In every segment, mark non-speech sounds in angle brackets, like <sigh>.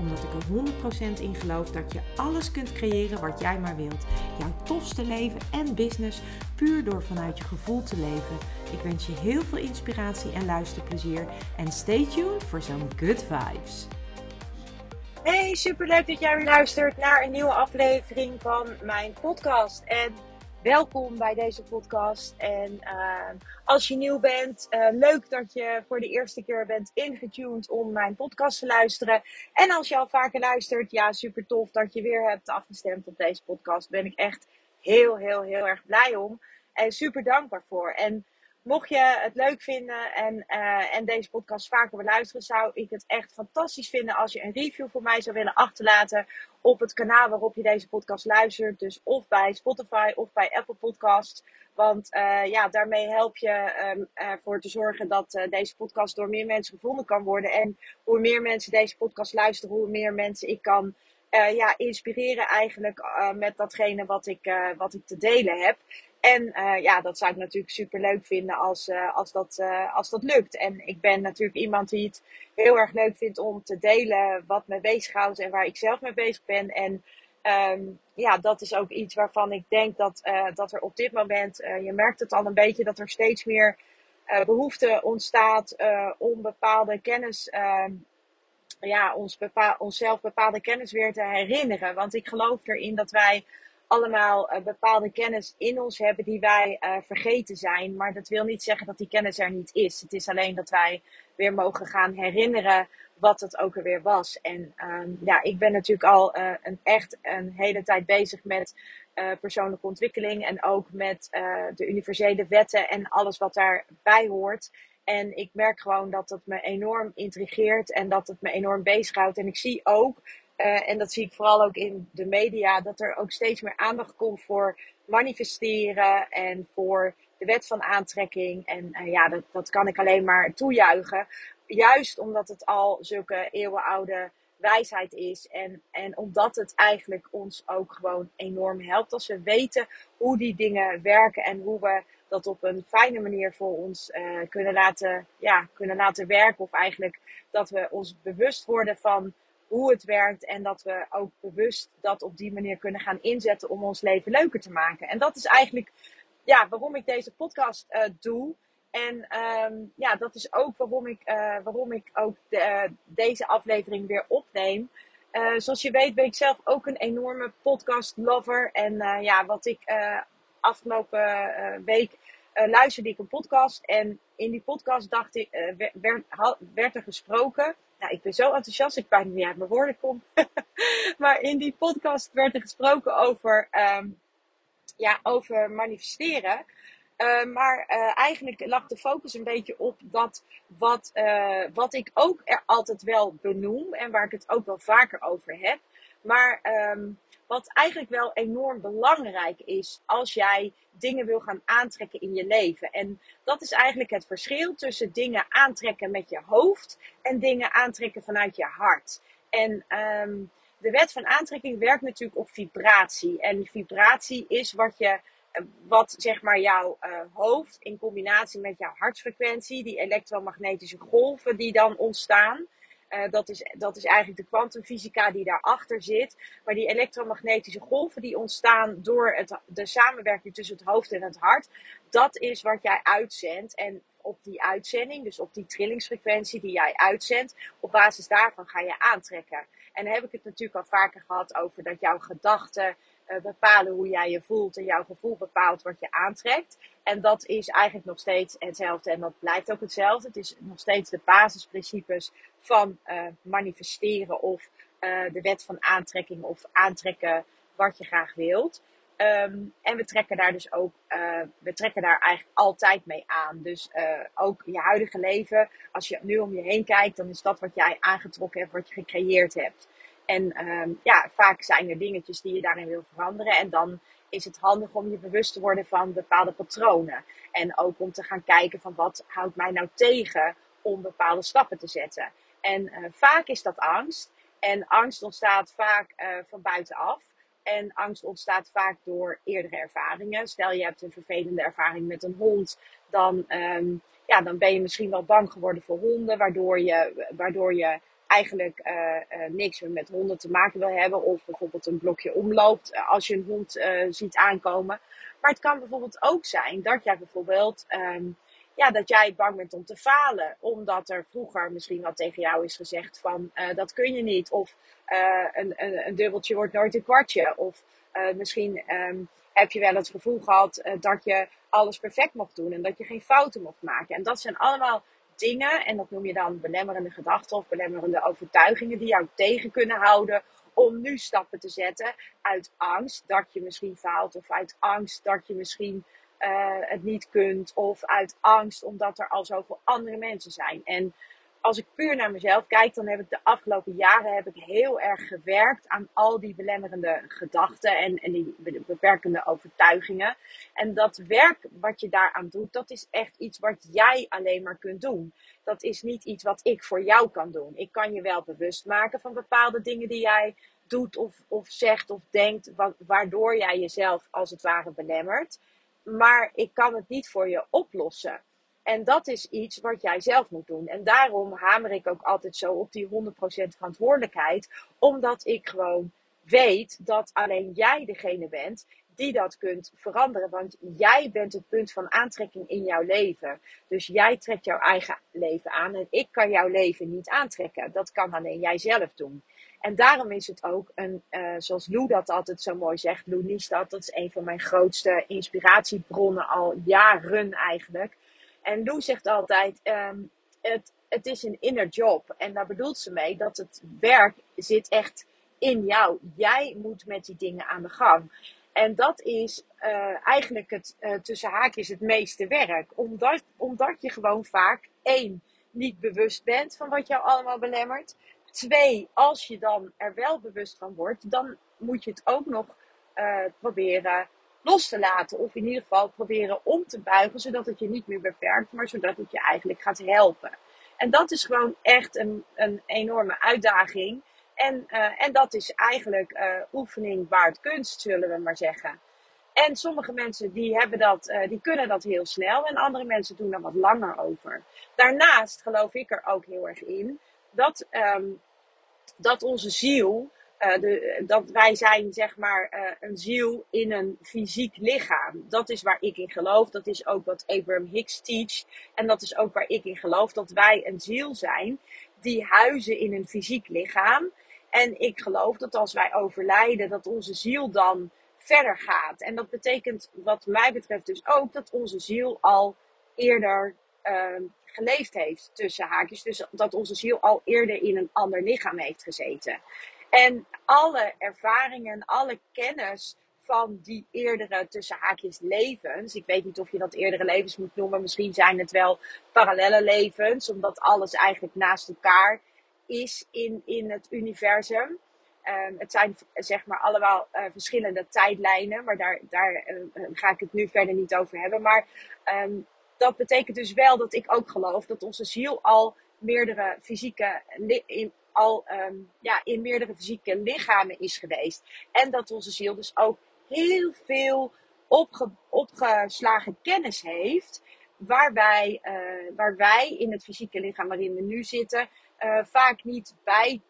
Omdat ik er 100% in geloof dat je alles kunt creëren wat jij maar wilt. Jouw tofste leven en business puur door vanuit je gevoel te leven. Ik wens je heel veel inspiratie en luisterplezier. En stay tuned voor zo'n good vibes. Hey, superleuk dat jij weer luistert naar een nieuwe aflevering van mijn podcast. En welkom bij deze podcast. En uh, als je nieuw bent, uh, leuk dat je voor de eerste keer bent ingetuned om mijn podcast te luisteren. En als je al vaker luistert, ja, super tof dat je weer hebt afgestemd op deze podcast. Ben ik echt heel, heel, heel erg blij om. En super dankbaar voor. En Mocht je het leuk vinden en, uh, en deze podcast vaker beluisteren, zou ik het echt fantastisch vinden als je een review voor mij zou willen achterlaten op het kanaal waarop je deze podcast luistert. Dus of bij Spotify of bij Apple Podcasts. Want uh, ja, daarmee help je um, ervoor te zorgen dat uh, deze podcast door meer mensen gevonden kan worden. En hoe meer mensen deze podcast luisteren, hoe meer mensen ik kan ja, inspireren eigenlijk met datgene wat ik, wat ik te delen heb. En uh, ja, dat zou ik natuurlijk super leuk vinden als, uh, als, dat, uh, als dat lukt. En ik ben natuurlijk iemand die het heel erg leuk vindt om te delen wat me bezighoudt en waar ik zelf mee bezig ben. En um, ja, dat is ook iets waarvan ik denk dat, dat er op dit moment, je merkt het al een beetje, dat er steeds meer behoefte ontstaat om bepaalde kennis ehm, ja, ons bepaal, onszelf bepaalde kennis weer te herinneren. Want ik geloof erin dat wij allemaal uh, bepaalde kennis in ons hebben die wij uh, vergeten zijn. Maar dat wil niet zeggen dat die kennis er niet is. Het is alleen dat wij weer mogen gaan herinneren wat het ook alweer was. En um, ja, ik ben natuurlijk al uh, een, echt een hele tijd bezig met persoonlijke ontwikkeling. En ook met de universele wetten en alles wat daarbij hoort. En ik merk gewoon dat het me enorm intrigeert en dat het me enorm bezighoudt. En ik zie ook uh, en dat zie ik vooral ook in de media, dat er ook steeds meer aandacht komt voor manifesteren en voor de wet van aantrekking. En uh, ja, dat, dat kan ik alleen maar toejuichen. Juist omdat het al zulke eeuwenoude wijsheid is. En, en omdat het eigenlijk ons ook gewoon enorm helpt als we weten hoe die dingen werken en hoe we dat op een fijne manier voor ons uh, kunnen, laten, ja, kunnen laten werken. Of eigenlijk dat we ons bewust worden van hoe het werkt en dat we ook bewust dat op die manier kunnen gaan inzetten om ons leven leuker te maken. En dat is eigenlijk ja, waarom ik deze podcast uh, doe. En um, ja, dat is ook waarom ik, uh, waarom ik ook de, uh, deze aflevering weer opneem. zoals je weet ben ik zelf ook een enorme podcast lover. En ja, wat ik afgelopen week luisterde ik een podcast. En in die podcast dacht ik, werd, werd er gesproken nou, ik ben zo enthousiast, ik bijna niet uit mijn woorden kom. <laughs> maar in die podcast werd er gesproken over, um, ja, over manifesteren. Uh, maar uh, eigenlijk lag de focus een beetje op dat wat, uh, wat ik ook er altijd wel benoem en waar ik het ook wel vaker over heb. Maar um, wat eigenlijk wel enorm belangrijk is als jij dingen wil gaan aantrekken in je leven. En dat is eigenlijk het verschil tussen dingen aantrekken met je hoofd en dingen aantrekken vanuit je hart. En um, de wet van aantrekking werkt natuurlijk op vibratie. En vibratie is wat je wat zeg maar jouw uh, hoofd in combinatie met jouw hartfrequentie, die elektromagnetische golven die dan ontstaan. Uh, dat, is, dat is eigenlijk de kwantumfysica die daarachter zit. Maar die elektromagnetische golven die ontstaan door de samenwerking tussen het hoofd en het hart, dat is wat jij uitzendt. En op die uitzending, dus op die trillingsfrequentie die jij uitzendt, op basis daarvan ga je aantrekken. En dan heb ik het natuurlijk al vaker gehad over dat jouw gedachten bepalen hoe jij je voelt en jouw gevoel bepaalt wat je aantrekt. En dat is eigenlijk nog steeds hetzelfde en dat blijft ook hetzelfde. Het is nog steeds de basisprincipes van uh, manifesteren of uh, de wet van aantrekking of aantrekken wat je graag wilt. Um, en we trekken daar dus ook, uh, we trekken daar eigenlijk altijd mee aan. Dus ook je huidige leven, als je nu om je heen kijkt, dan is dat wat jij aangetrokken hebt, wat je gecreëerd hebt. En um, ja, vaak zijn er dingetjes die je daarin wil veranderen. En dan is het handig om je bewust te worden van bepaalde patronen. En ook om te gaan kijken van wat houdt mij nou tegen om bepaalde stappen te zetten. En uh, vaak is dat angst. En angst ontstaat vaak uh, van buitenaf. En angst ontstaat vaak door eerdere ervaringen. Stel je hebt een vervelende ervaring met een hond, dan, um, ja, dan ben je misschien wel bang geworden voor honden, waardoor je, waardoor je eigenlijk uh, uh, niks meer met honden te maken wil hebben. Of bijvoorbeeld een blokje omloopt als je een hond ziet aankomen. Maar het kan bijvoorbeeld ook zijn dat jij bijvoorbeeld um, ja, dat jij bang bent om te falen. Omdat er vroeger misschien wat tegen jou is gezegd van dat kun je niet. Of een, een, een, dubbeltje wordt nooit een kwartje. Of misschien um, heb je wel het gevoel gehad dat je alles perfect mocht doen. En dat je geen fouten mocht maken. En dat zijn allemaal dingen. En dat noem je dan belemmerende gedachten of belemmerende overtuigingen. Die jou tegen kunnen houden om nu stappen te zetten. Uit angst dat je misschien faalt. Of uit angst dat je misschien uh, het niet kunt. Of uit angst omdat er al zoveel andere mensen zijn. En als ik puur naar mezelf kijk, dan heb ik de afgelopen jaren heb ik heel erg gewerkt aan al die belemmerende gedachten en, en die beperkende overtuigingen. En dat werk wat je daaraan doet, dat is echt iets wat jij alleen maar kunt doen. Dat is niet iets wat ik voor jou kan doen. Ik kan je wel bewust maken van bepaalde dingen die jij doet of, of zegt of denkt, waardoor jij jezelf als het ware belemmert maar ik kan het niet voor je oplossen. En dat is iets wat jij zelf moet doen. En daarom hamer ik ook altijd zo op die 100% verantwoordelijkheid. Omdat ik gewoon weet dat alleen jij degene bent die dat kunt veranderen. Want jij bent het punt van aantrekking in jouw leven. Dus jij trekt jouw eigen leven aan. En ik kan jouw leven niet aantrekken. Dat kan alleen jij zelf doen. En daarom is het ook een, uh, zoals Lou dat altijd zo mooi zegt, Lou Niestad, dat is een van mijn grootste inspiratiebronnen al jaren eigenlijk. En Lou zegt altijd, um, het, het is een inner job. En daar bedoelt ze mee dat het werk zit echt in jou. Jij moet met die dingen aan de gang. En dat is uh, eigenlijk het uh, tussen haakjes het meeste werk. Omdat, omdat je gewoon vaak één niet bewust bent van wat jou allemaal belemmert. Twee, als je dan er wel bewust van wordt, dan moet je het ook nog uh, proberen los te laten. Of in ieder geval proberen om te buigen, zodat het je niet meer beperkt, maar zodat het je eigenlijk gaat helpen. En dat is gewoon echt een, een enorme uitdaging. En, uh, en dat is eigenlijk uh, oefening waard kunst, zullen we maar zeggen. En sommige mensen die, hebben dat, uh, die kunnen dat heel snel en andere mensen doen er wat langer over. Daarnaast geloof ik er ook heel erg in dat, um, dat onze ziel, de, dat wij zijn zeg maar uh, een ziel in een fysiek lichaam. Dat is waar ik in geloof. Dat is ook wat Abraham Hicks teach. En dat is ook waar ik in geloof. Dat wij een ziel zijn die huizen in een fysiek lichaam. En ik geloof dat als wij overlijden, dat onze ziel dan verder gaat. En dat betekent, wat mij betreft, dus ook dat onze ziel al eerder uh, geleefd heeft tussen haakjes. Dus dat onze ziel al eerder in een ander lichaam heeft gezeten. En alle ervaringen, alle kennis van die eerdere tussen haakjes levens. Ik weet niet of je dat eerdere levens moet noemen. Misschien zijn het wel parallele levens, omdat alles eigenlijk naast elkaar is in, in het universum. Um, het zijn zeg maar allemaal uh, verschillende tijdlijnen, maar daar, daar uh, ga ik het nu verder niet over hebben. Maar um, dat betekent dus wel dat ik ook geloof dat onze ziel al meerdere fysieke, in, al, um, ja, in meerdere fysieke lichamen is geweest. En dat onze ziel dus ook heel veel opge, opgeslagen kennis heeft. Waarbij, uh, waar wij in het fysieke lichaam waarin we nu zitten, uh, vaak niet bij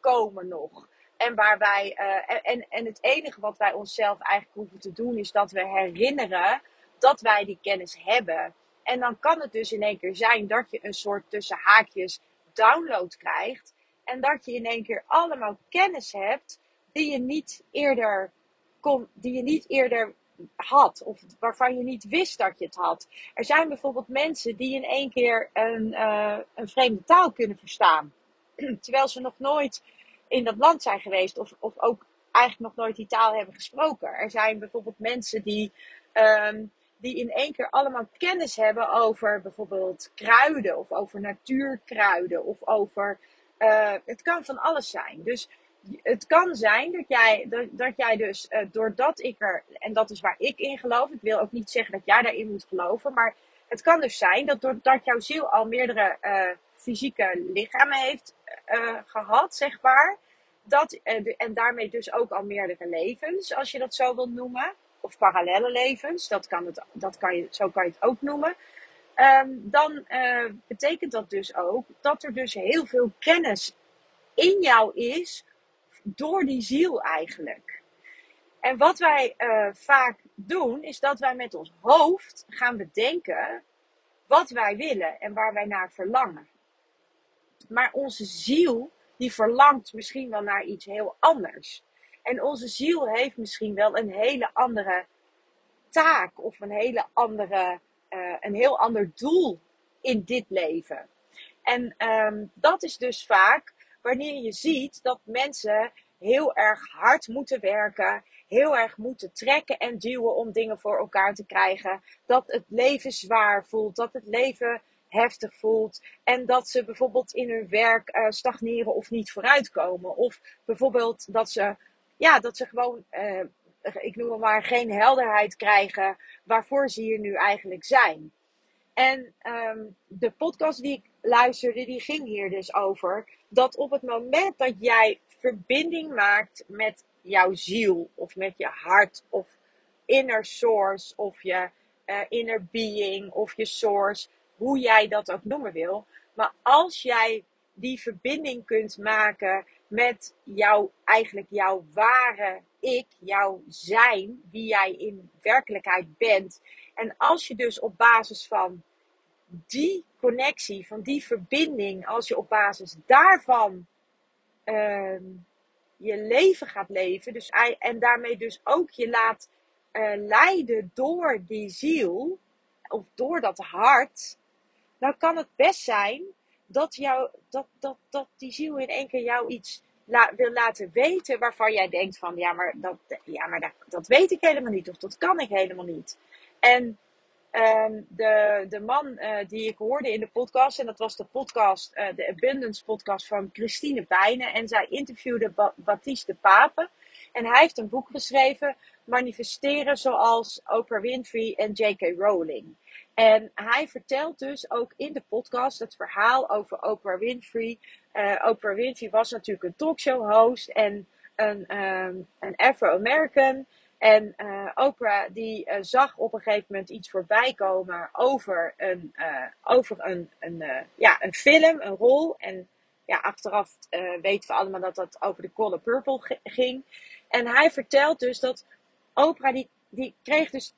komen nog. En, waar wij, uh, en, en het enige wat wij onszelf eigenlijk hoeven te doen, is dat we herinneren dat wij die kennis hebben. En dan kan het dus in één keer zijn dat je een soort tussen haakjes download krijgt. En dat je in één keer allemaal kennis hebt die je niet eerder, kon, die je niet eerder had. Of waarvan je niet wist dat je het had. Er zijn bijvoorbeeld mensen die in één keer een, uh, een vreemde taal kunnen verstaan. <clears throat> Terwijl ze nog nooit in dat land zijn geweest. Of, of ook eigenlijk nog nooit die taal hebben gesproken. Er zijn bijvoorbeeld mensen die... Um, die in één keer allemaal kennis hebben over bijvoorbeeld kruiden of over natuurkruiden of over. Uh, het kan van alles zijn. Dus het kan zijn dat jij, dat, dat jij dus, uh, doordat ik er, en dat is waar ik in geloof, ik wil ook niet zeggen dat jij daarin moet geloven, maar het kan dus zijn dat doordat jouw ziel al meerdere uh, fysieke lichamen heeft gehad, zeg maar, dat, en daarmee dus ook al meerdere levens, als je dat zo wilt noemen, of parallele levens, dat kan het, dat kan je, zo kan je het ook noemen. Um, dan betekent dat dus ook dat er dus heel veel kennis in jou is door die ziel eigenlijk. En wat wij uh, vaak doen, is dat wij met ons hoofd gaan bedenken wat wij willen en waar wij naar verlangen. Maar onze ziel, die verlangt misschien wel naar iets heel anders. En onze ziel heeft misschien wel een hele andere taak of een, hele andere, uh, een heel ander doel in dit leven. En um, dat is dus vaak wanneer je ziet dat mensen heel erg hard moeten werken, heel erg moeten trekken en duwen om dingen voor elkaar te krijgen, dat het leven zwaar voelt, dat het leven heftig voelt en dat ze bijvoorbeeld in hun werk uh, stagneren of niet vooruitkomen. Of bijvoorbeeld dat ze, ja, dat ze gewoon, uh, ik noem het maar, geen helderheid krijgen waarvoor ze hier nu eigenlijk zijn. En um, de podcast die ik luisterde, die ging hier dus over dat op het moment dat jij verbinding maakt met jouw ziel of met je hart of inner source of je uh, inner being of je source, hoe jij dat ook noemen wil. Maar als jij die verbinding kunt maken met jouw, eigenlijk jouw ware ik, jouw zijn, wie jij in werkelijkheid bent. En als je dus op basis van die connectie, van die verbinding, als je op basis daarvan uh, je leven gaat leven, dus, en daarmee dus ook je laat uh, leiden door die ziel, of door dat hart, dan kan het best zijn dat, jou, dat, dat, dat die ziel in één keer jou iets la, wil laten weten waarvan jij denkt van ja, maar, dat, ja, maar dat, dat weet ik helemaal niet of dat kan ik helemaal niet. En Um, de, de man uh, die ik hoorde in de podcast, en dat was de podcast, uh, de Abundance podcast van Christine Bijnen. En zij interviewde ba Baptiste de Pape. En hij heeft een boek geschreven, Manifesteren zoals Oprah Winfrey en J.K. Rowling. En hij vertelt dus ook in de podcast het verhaal over Oprah Winfrey. Uh, Oprah Winfrey was natuurlijk een talkshow host en een, um, een Afro-American. En uh, Oprah die uh, zag op een gegeven moment iets voorbij komen over een, over een, een, ja, een film, een rol. En ja, achteraf weten we allemaal dat dat over de Color Purple ging. En hij vertelt dus dat Oprah die, die kreeg dus,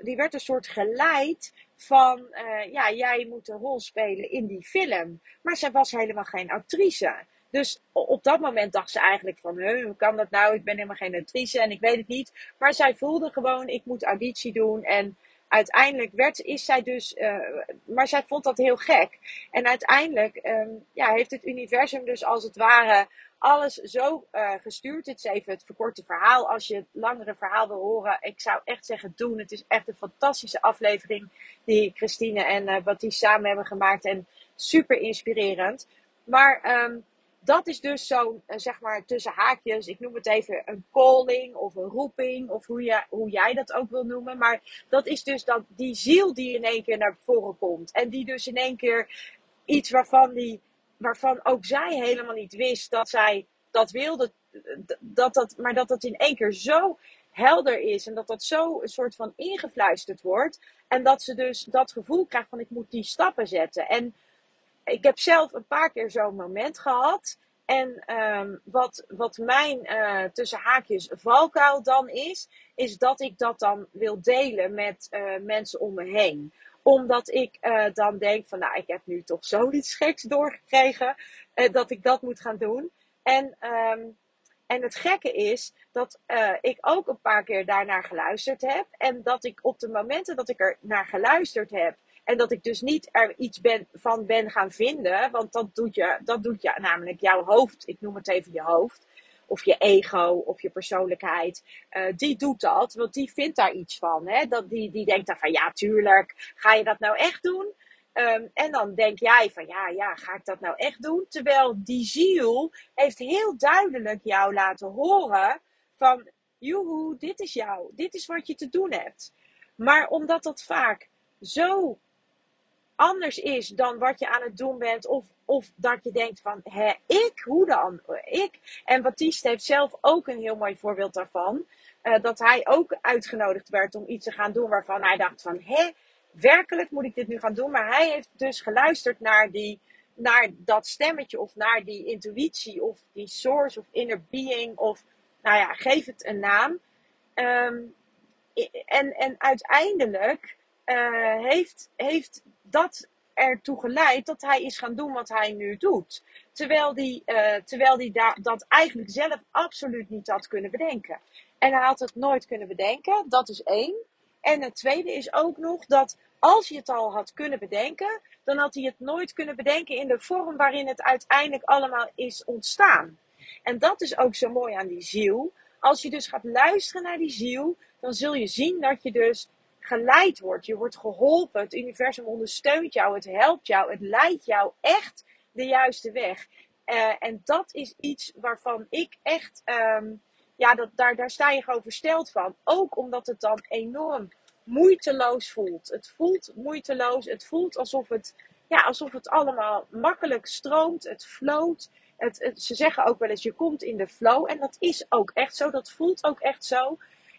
die werd een soort geleid van, ja, jij moet een rol spelen in die film. Maar zij was helemaal geen actrice. Dus op dat moment dacht ze eigenlijk van, hoe kan dat nou? Ik ben helemaal geen actrice en ik weet het niet. Maar zij voelde gewoon, ik moet auditie doen. En uiteindelijk werd, is zij dus, uh, maar zij vond dat heel gek. En uiteindelijk um, ja, heeft het universum dus als het ware alles zo uh, gestuurd. Het is even het verkorte verhaal. Als je het langere verhaal wil horen, ik zou echt zeggen doen. Het is echt een fantastische aflevering die Christine en uh, Baptiste samen hebben gemaakt. En super inspirerend. Maar um, dat is dus zo'n, eh, zeg maar, tussen haakjes, ik noem het even een calling of een roeping, of hoe, hoe jij dat ook wil noemen. Maar dat is dus dat, die ziel die in één keer naar voren komt. En die dus in één keer iets waarvan, die, waarvan ook zij helemaal niet wist dat zij dat wilde. Dat dat, maar dat dat in één keer zo helder is en dat dat zo een soort van ingefluisterd wordt. En dat ze dus dat gevoel krijgt van ik moet die stappen zetten. En ik heb zelf een paar keer zo'n moment gehad. En um, wat, wat mijn uh, tussen haakjes valkuil dan is, is dat ik dat dan wil delen met uh, mensen om me heen. Omdat ik uh, dan denk van, nou, ik heb nu toch zoiets geks doorgekregen, dat ik dat moet gaan doen. En, um, en het gekke is dat ik ook een paar keer daarnaar geluisterd heb. En dat ik op de momenten dat ik er naar geluisterd heb, en dat ik dus niet er iets ben, van ben gaan vinden. Want dat doet, je, dat doet je namelijk jouw hoofd. Ik noem het even je hoofd. Of je ego of je persoonlijkheid. Uh, die doet dat. Want die vindt daar iets van. Hè? Dat, die, die denkt dan van ja, tuurlijk. Ga je dat nou echt doen? Ehm, en dan denk jij van ja, ja, ga ik dat nou echt doen? Terwijl die ziel heeft heel duidelijk jou laten horen van joehoe, dit is jou, dit is wat je te doen hebt. Maar omdat dat vaak zo anders is dan wat je aan het doen bent. Of, of dat je denkt van, hè, ik? Hoe dan? Ik? En Baptiste heeft zelf ook een heel mooi voorbeeld daarvan. Uh, dat hij ook uitgenodigd werd om iets te gaan doen waarvan hij dacht van, hè, werkelijk moet ik dit nu gaan doen? Maar hij heeft dus geluisterd naar die naar dat stemmetje of naar die intuïtie of die source of inner being of nou ja, geef het een naam. Um, en, en uiteindelijk uh, heeft, heeft dat ertoe geleid dat hij is gaan doen wat hij nu doet. Terwijl hij uh, terwijl die dat eigenlijk zelf absoluut niet had kunnen bedenken. En hij had het nooit kunnen bedenken, dat is één. En het tweede is ook nog dat als hij het al had kunnen bedenken, dan had hij het nooit kunnen bedenken in de vorm waarin het uiteindelijk allemaal is ontstaan. En dat is ook zo mooi aan die ziel. Als je dus gaat luisteren naar die ziel, dan zul je zien dat je dus geleid wordt. Je wordt geholpen. Het universum ondersteunt jou. Het helpt jou. Het leidt jou echt de juiste weg. Uh, en dat is iets waarvan ik echt, um, ja, dat, daar, daar sta je gewoon versteld van. Ook omdat het dan enorm moeiteloos voelt. Het voelt moeiteloos. Het voelt alsof het, ja, alsof het allemaal makkelijk stroomt. Het floot. Het, het, ze zeggen ook wel eens, je komt in de flow. En dat is ook echt zo. Dat voelt ook echt zo.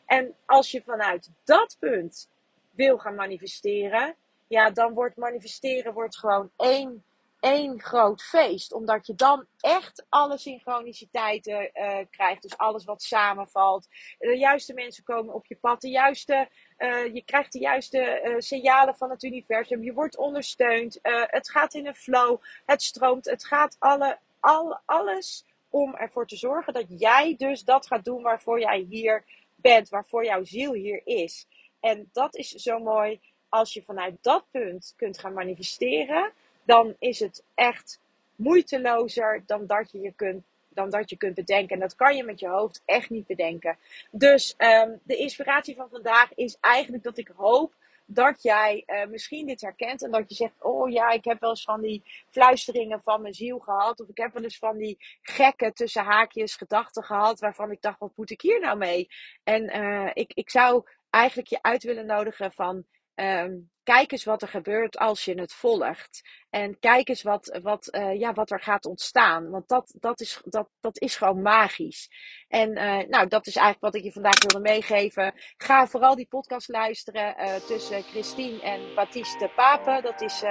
En als je vanuit dat punt wil gaan manifesteren, ja, dan wordt manifesteren wordt gewoon één, één groot feest. Omdat je dan echt alle synchroniciteiten uh, krijgt. Dus alles wat samenvalt. De juiste mensen komen op je pad. De juiste, uh, je krijgt de juiste uh, signalen van het universum. Je wordt ondersteund. het gaat in een flow. Het stroomt. Het gaat alle, al, alles om ervoor te zorgen dat jij dus dat gaat doen waarvoor jij hier bent. Waarvoor jouw ziel hier is. En dat is zo mooi. Als je vanuit dat punt kunt gaan manifesteren, dan is het echt moeitelozer dan dat je je kunt, dan dat je kunt bedenken. En dat kan je met je hoofd echt niet bedenken. Dus um, de inspiratie van vandaag is eigenlijk dat ik hoop dat jij uh, misschien dit herkent en dat je zegt: Oh ja, ik heb wel eens van die fluisteringen van mijn ziel gehad. Of ik heb wel eens van die gekke tussen haakjes gedachten gehad. Waarvan ik dacht: Wat moet ik hier nou mee? En uh, ik, ik zou eigenlijk je uit willen nodigen van um, kijk eens wat er gebeurt als je het volgt. En kijk eens wat, wat, uh, ja, wat er gaat ontstaan. Want dat, dat, is, dat, dat is gewoon magisch. En uh, nou, dat is eigenlijk wat ik je vandaag wilde meegeven. Ga vooral die podcast luisteren uh, tussen Christine en Baptiste Pape. Dat is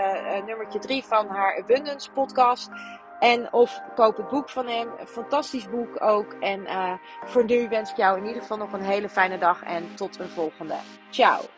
nummertje drie van haar Abundance podcast. En of koop het boek van hem. Een fantastisch boek ook. En voor nu wens ik jou in ieder geval nog een hele fijne dag. En tot een volgende. Ciao.